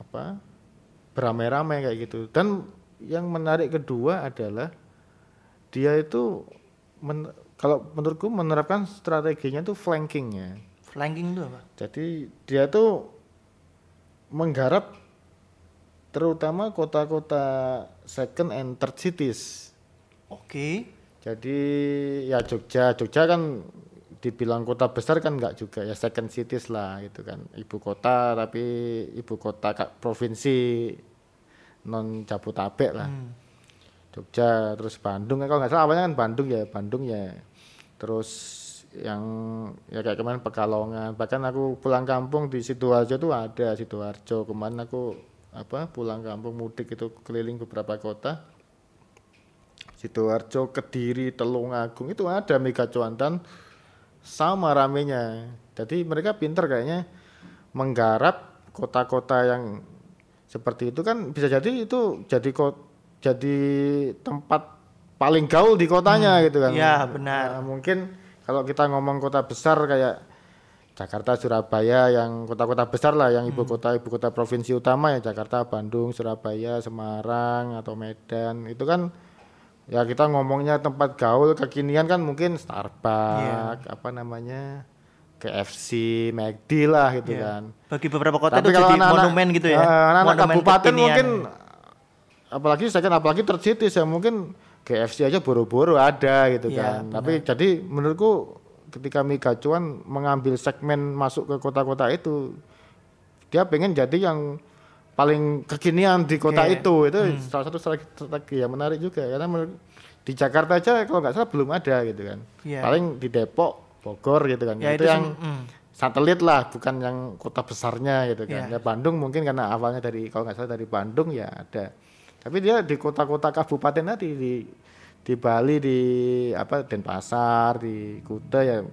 apa beramai-ramai kayak gitu dan yang menarik kedua adalah dia itu men- kalau menurutku menerapkan strateginya tuh flankingnya Flanking itu apa? jadi dia tuh menggarap terutama kota-kota second and third cities. Oke. Jadi ya Jogja, Jogja kan dibilang kota besar kan enggak juga. Ya second cities lah gitu kan. Ibu kota tapi ibu kota ka- provinsi non Jabotabek lah. Jogja terus Bandung. Kalau nggak salah awalnya kan Bandung ya. Bandung ya. Terus yang ya kayak kemarin Pekalongan. Bahkan aku pulang kampung di sidoarjo tuh ada sidoarjo. Kemarin aku apa pulang kampung mudik itu keliling beberapa kota sidoarjo Kediri Telungagung itu ada mega cuantan sama ramenya. Jadi mereka pinter kayaknya menggarap kota-kota yang seperti itu kan bisa jadi itu jadi kok jadi tempat paling gaul di kotanya gitu kan. Iya, benar. Nah, mungkin kalau kita ngomong kota besar kayak Jakarta, Surabaya, yang kota-kota besar lah, yang ibu kota ibu kota provinsi utama ya Jakarta, Bandung, Surabaya, Semarang atau Medan itu kan ya kita ngomongnya tempat gaul kekinian kan mungkin Starbucks, apa namanya KFC, McD lah gitu Iya. kan. Bagi beberapa kota Tapi itu kalau jadi anak-anak- monumen gitu ya. eh, anak-anak kabupaten kekinian. mungkin apalagi saya kan apalagi tercitis ya mungkin KFC aja boro-boro ada gitu Iya, kan. Tapi jadi menurutku ketika Mika Cuan mengambil segmen masuk ke kota-kota itu dia pengen jadi yang paling kekinian di kota Oke. itu itu salah satu strategi, yang menarik juga karena di Jakarta aja kalau nggak salah belum ada gitu kan Iya. paling di Depok Bogor gitu kan Ya, itu, itu yang mm. satelit lah bukan yang kota besarnya gitu kan Iya. ya Bandung mungkin karena awalnya dari kalau nggak salah dari Bandung ya ada tapi dia di kota-kota kabupaten tadi di di Bali di apa Denpasar di Kuta ya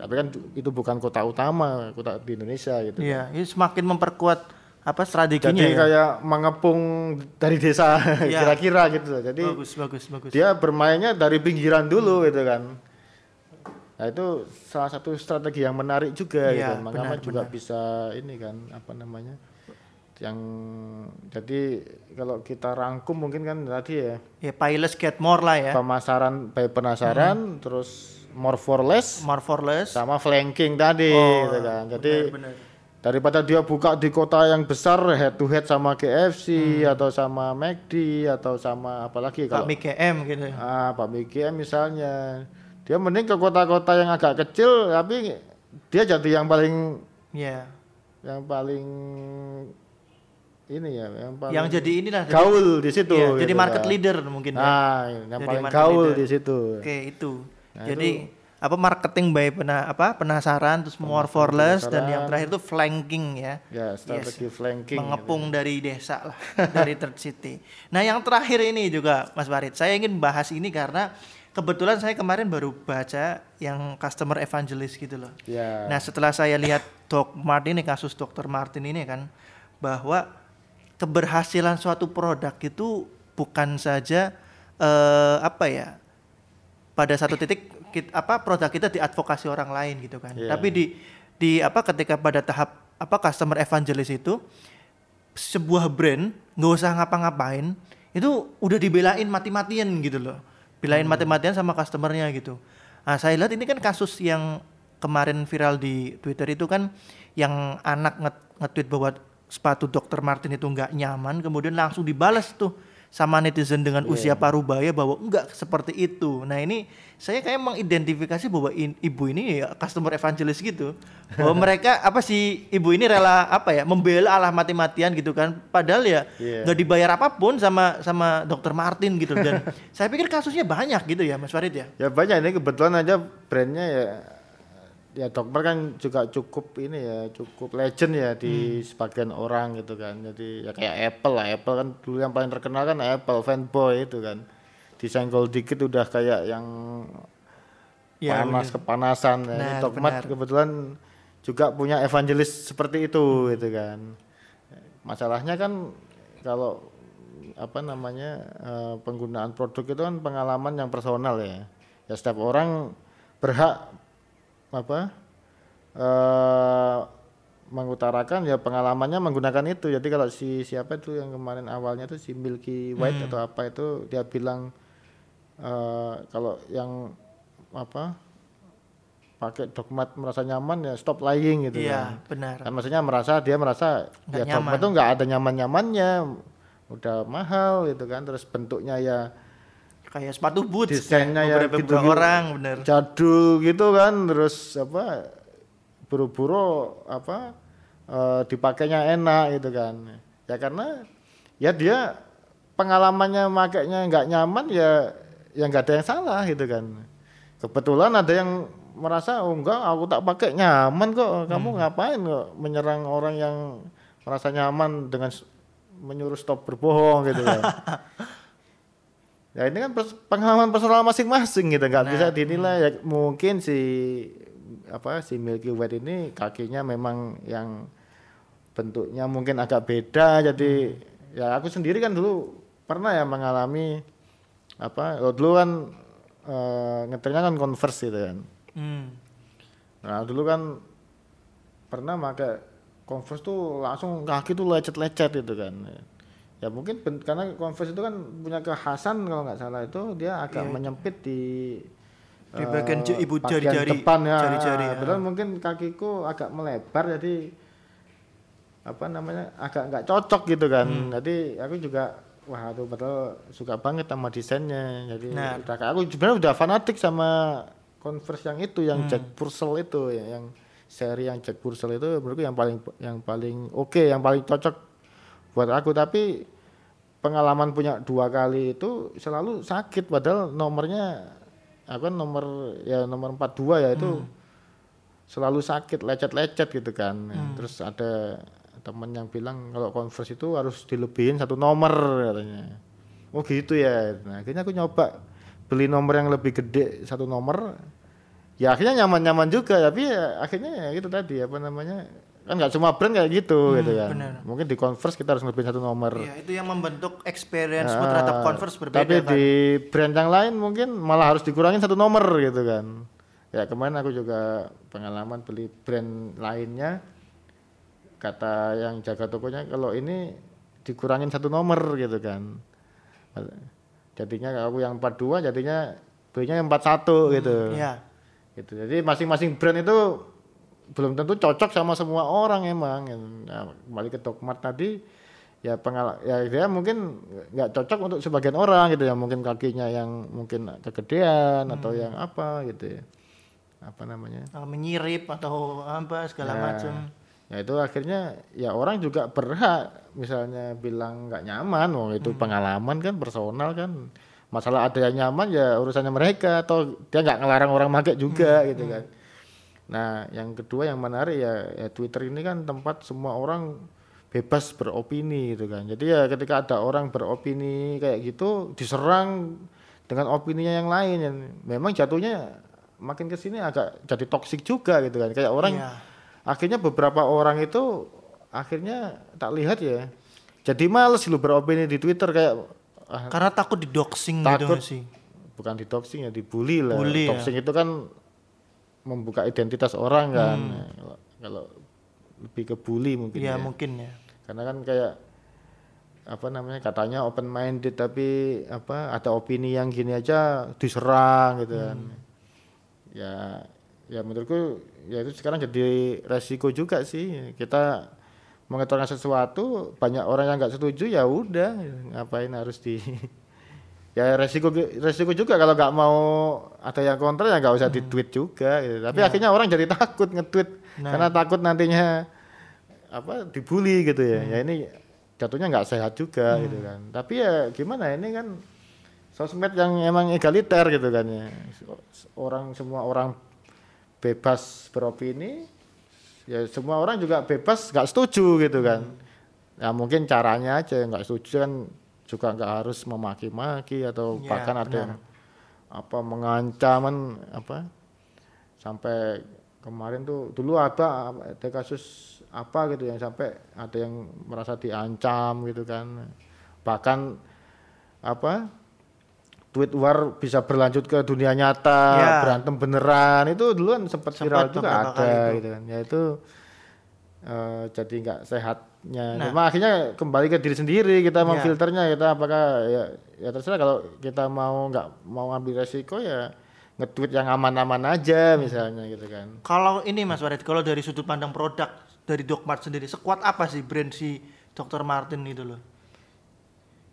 tapi kan itu bukan kota utama kota di Indonesia gitu Iya, ini semakin memperkuat apa strateginya jadi ya. kayak mengepung dari desa [LAUGHS] Iya. kira-kira gitu jadi bagus, bagus, bagus. dia bermainnya dari pinggiran dulu gitu kan nah itu salah satu strategi yang menarik juga Iya, gitu Mangama benar, juga benar. bisa ini kan apa namanya yang jadi kalau kita rangkum mungkin kan tadi ya Ya pilots get more lah ya. pemasaran by penasaran terus more for less More for less. sama flanking tadi Oh, gitu kan jadi benar. Daripada dia buka di kota yang besar head to head sama KFC atau sama McD atau sama apalagi Pak kalau MKM gitu. ya. ah Pak BGM misalnya dia mending ke kota-kota yang agak kecil tapi dia jadi yang paling Iya. yang paling ini ya yang paling Yang jadi inilah jadi, gaul di situ iya, gitu jadi market kan. leader mungkin ya. ah yang Jadi paling gaul leader. di situ Oke, itu. Nah, jadi apa marketing by pena, apa penasaran terus more for less dan yang terakhir itu flanking ya. ya strategi flanking mengepung dari desa lah dari third city. Nah yang terakhir ini juga Mas Farid, saya ingin bahas ini karena kebetulan saya kemarin baru baca yang customer evangelist gitu loh. ya Nah setelah saya lihat Doc Martin ini kasus Dr. Martin ini kan bahwa keberhasilan suatu produk itu bukan saja eh, apa ya pada satu titik kit- apa produk kita diadvokasi orang lain gitu kan. Iya. Tapi di di apa ketika pada tahap apa customer evangelist itu sebuah brand nggak usah ngapa-ngapain itu udah dibelain mati-matian gitu loh. Belain mati-matian sama customernya gitu. Nah, saya lihat ini kan kasus yang kemarin viral di Twitter itu kan yang anak nge- nge-tweet bahwa sepatu Dr. Martin itu nggak nyaman, kemudian langsung dibalas tuh sama netizen dengan usia parubaya bahwa enggak seperti itu. Nah ini saya kayak mengidentifikasi bahwa in- ibu ini ya customer evangelist gitu. Bahwa [LAUGHS] mereka apa sih ibu ini rela apa ya membela Allah mati-matian gitu kan. Padahal ya Iya. nggak dibayar apa pun sama sama Dr. Martin gitu dan [LAUGHS] saya pikir kasusnya banyak gitu ya Mas Farid ya. Ya banyak ini kebetulan aja brandnya ya ya dokter kan juga cukup ini ya cukup legend ya di sebagian orang gitu kan. Jadi ya kayak Apple lah. Apple kan dulu yang paling terkenal kan Apple fanboy itu kan. Disenggol dikit udah kayak yang Ya, panas kepanasan ya. Tokmat benar. kebetulan juga punya evangelis seperti itu gitu kan. Masalahnya kan kalau apa namanya eh, penggunaan produk itu kan pengalaman yang personal ya. Ya setiap orang berhak apa eh mengutarakan ya pengalamannya menggunakan itu jadi kalau si siapa itu yang kemarin awalnya tuh si Milky White atau apa itu dia bilang eh kalau yang apa pakai dogmat merasa nyaman ya stop lying gitu Iya, kan. benar. Kan maksudnya merasa dia merasa Nggak ya dogma nyaman. itu nggak ada nyaman-nyamannya, udah mahal gitu kan, terus bentuknya ya Kayak sepatu boots desainnya ya beberapa gitu, orang bener. jadul gitu kan, terus apa buru-buru apa eh, dipakainya enak gitu kan. Ya karena ya dia pengalamannya makainya nggak nyaman ya ya nggak ada yang salah gitu kan. Kebetulan ada yang merasa oh enggak aku tak pakai nyaman kok kamu ngapain kok menyerang orang yang merasa nyaman dengan menyuruh stop berbohong gitu kan [LAUGHS] ya ini kan pers- pengalaman personal masing-masing gitu. Nggak bisa dinilai. ya mungkin si apa si Milky White ini kakinya memang yang bentuknya mungkin agak beda. Jadi ya aku sendiri kan dulu pernah ya mengalami apa oh, dulu kan eh, ngeternya kan converse gitu kan. Hmm. Nah dulu kan pernah pakai Converse tuh langsung kaki tuh lecet-lecet itu kan. Ya mungkin ben- karena Converse itu kan punya kekhasan kalau nggak salah itu dia agak menyempit di Di bagian je- ibu jari-jari, depan ya. jari-jari, ya. Padahal mungkin kakiku agak melebar jadi apa namanya agak nggak cocok gitu kan. Hmm. Jadi aku juga wah tuh padahal suka banget sama desainnya. Jadi Nah. udah aku sebenarnya udah fanatik sama Converse yang itu Hmm. yang Jack Purcell itu ya, yang seri yang Jack Purcell itu menurutku yang paling yang paling oke yang paling cocok buat aku. Tapi pengalaman punya dua kali itu selalu sakit. Padahal nomornya aku kan nomor ya nomor 42 ya itu Hmm. selalu sakit lecet-lecet gitu kan. Hmm. terus ada temen yang bilang kalau Converse itu harus dilebihin satu nomor katanya. Oh gitu ya. Nah akhirnya aku nyoba beli nomor yang lebih gede satu nomor. Ya akhirnya nyaman-nyaman juga. Tapi ya, akhirnya ya itu tadi apa namanya kan nggak semua brand kayak gitu gitu kan. benar. mungkin di Converse kita harus ngelebihin satu nomor. Ya, itu yang membentuk experience Ah, terhadap Converse berbeda tapi kan. di brand yang lain mungkin malah harus dikurangin satu nomor gitu kan. Ya kemarin aku juga pengalaman beli brand lainnya. Kata yang jaga tokonya kalau ini dikurangin satu nomor gitu kan. Jadinya aku yang 42 jadinya belinya yang 41 gitu. Iya. gitu. Jadi masing-masing brand itu belum tentu cocok sama semua orang emang. Nah, kembali ke Dogmart tadi ya pengal ya dia mungkin nggak cocok untuk sebagian orang gitu ya. Mungkin kakinya yang mungkin kegedean atau yang apa gitu ya. Apa namanya? Uh, menyirip atau apa segala Ya, macam. ya itu akhirnya ya orang juga berhak misalnya bilang nggak nyaman. Wong Hmm. itu pengalaman kan personal kan. Masalah ada yang nyaman ya urusannya mereka atau dia nggak ngelarang orang pakai Hmm, juga gitu kan nah yang kedua yang menarik ya, ya Twitter ini kan tempat semua orang bebas beropini gitu kan jadi ya ketika ada orang beropini kayak gitu diserang dengan opininya yang lain yang memang jatuhnya makin ke sini agak jadi toksik juga gitu kan kayak orang Iya. akhirnya beberapa orang itu akhirnya tak lihat ya jadi males lu beropini di Twitter kayak ah, Karena takut didoxing gitu Takut. nggak sih. bukan di doxing ya dibully lah Bully ya. doxing itu kan membuka identitas orang kan Hmm. Nah, kalau, lebih ke bully mungkin Iya ya mungkin ya. karena kan kayak apa namanya katanya open minded tapi apa ada opini yang gini aja diserang gitu kan Hmm. ya ya menurutku ya itu sekarang jadi resiko juga sih kita mengetahui sesuatu banyak orang yang nggak setuju ya udah ngapain harus di [LAUGHS] ya resiko resiko juga kalau nggak mau ada yang kontra ya nggak usah di tweet juga gitu. tapi akhirnya orang jadi [LAUGHS] takut nge-tweet Nah. karena takut nantinya apa dibully gitu ya. Ya ini jatuhnya nggak sehat juga gitu kan. Tapi ya gimana ini kan sosmed yang emang egaliter gitu kan ya. Orang semua orang bebas beropini ya semua orang juga bebas nggak setuju gitu kan. Ya mungkin caranya aja nggak setuju kan juga nggak harus memaki-maki atau Ya, bahkan ada yang apa mengancaman apa sampai kemarin tuh dulu ada ada kasus apa gitu yang sampai ada yang merasa diancam gitu kan bahkan apa tweet war bisa berlanjut ke dunia nyata Ya. berantem beneran itu dulu kan sempat viral juga ada itu. gitu kan ya itu eh, jadi nggak sehatnya Nah. Cuma akhirnya kembali ke diri sendiri kita Ya. memfilternya kita apakah ya ya terserah kalau kita mau nggak mau ambil resiko ya nge-tweet yang aman-aman aja misalnya gitu kan Kalau ini Mas Warid, kalau dari sudut pandang produk dari Dogmart sendiri, sekuat apa sih brand si Dr. Martin itu loh?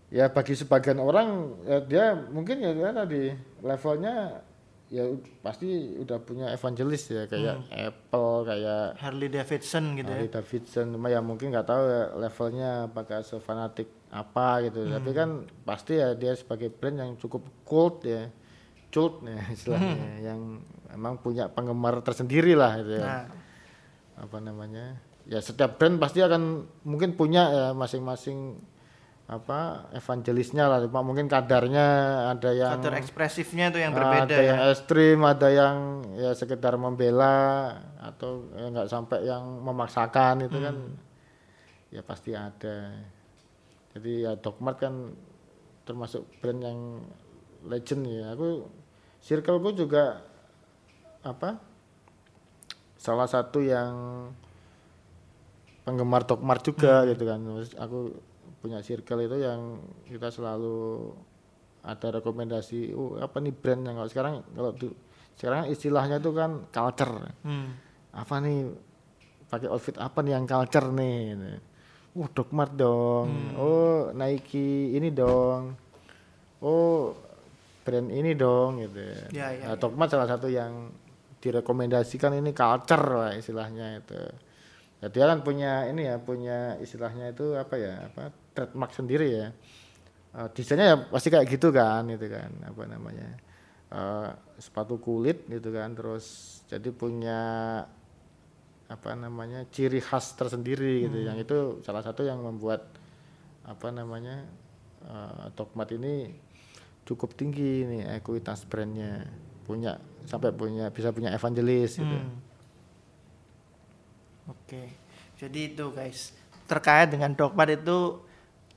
ya bagi sebagian orang ya dia mungkin ya dia tadi levelnya ya pasti udah punya evangelis ya kayak Apple kayak Harley Davidson gitu ya. Harley Davidson cuma ya mungkin nggak tahu ya levelnya apakah sefanatik apa gitu. Tapi kan pasti ya dia sebagai brand yang cukup cult ya cult ya [LAUGHS] istilahnya yang emang punya penggemar tersendiri lah gitu ya. Nah, apa namanya? Ya setiap brand pasti akan mungkin punya ya masing-masing apa evangelisnya lah cuma mungkin kadarnya ada yang kader ekspresifnya itu yang berbeda ada ya. yang ekstrim ada yang ya sekedar membela atau ya nggak sampai yang memaksakan itu kan Hmm. ya pasti ada jadi ya Dogmart kan termasuk brand yang legend ya aku circleku juga apa salah satu yang penggemar Dogmart juga gitu kan aku punya circle itu yang kita selalu ada rekomendasi oh apa nih brand yang kalau sekarang kalau du- sekarang istilahnya itu kan culture. Hmm. apa nih pakai outfit apa nih yang culture nih? Uh Dogmart dong. Oh Nike ini dong. Oh brand ini dong gitu. Ya, ya, Nah, Dogmart salah satu yang direkomendasikan ini culture lah istilahnya itu. Ya, dia kan punya ini ya punya istilahnya itu apa ya apa trademark sendiri ya Eh, desainnya ya pasti kayak gitu kan itu kan apa namanya eh, sepatu kulit gitu kan terus jadi punya apa namanya ciri khas tersendiri gitu yang itu salah satu yang membuat apa namanya uh, Dogmart ini cukup tinggi nih ekuitas brandnya punya sampai punya bisa punya evangelis gitu. Hmm. Oke. Jadi itu guys, terkait dengan dogmat itu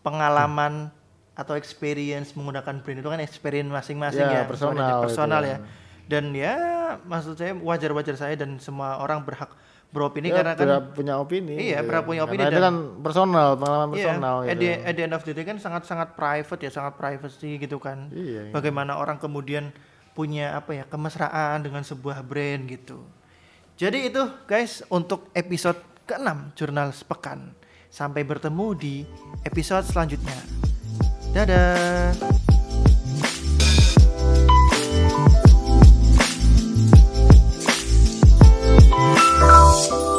pengalaman atau experience menggunakan brand itu kan experience masing-masing Ya, ya, personal Soalnya itu personal ya. ya. Dan ya maksud saya wajar-wajar saya dan semua orang berhak beropini Ya, karena kan punya opini. Iya, gitu. berhak punya opini Karena itu dan- kan personal, pengalaman Iya, personal at, gitu. the, at the end of the day kan sangat-sangat private ya, sangat privacy gitu kan. Iya, iya. Bagaimana orang kemudian punya apa ya kemesraan dengan sebuah brand gitu. Jadi itu guys untuk episode ke-6 Jurnal Sepekan. Sampai bertemu di episode selanjutnya. Dadah. Oh.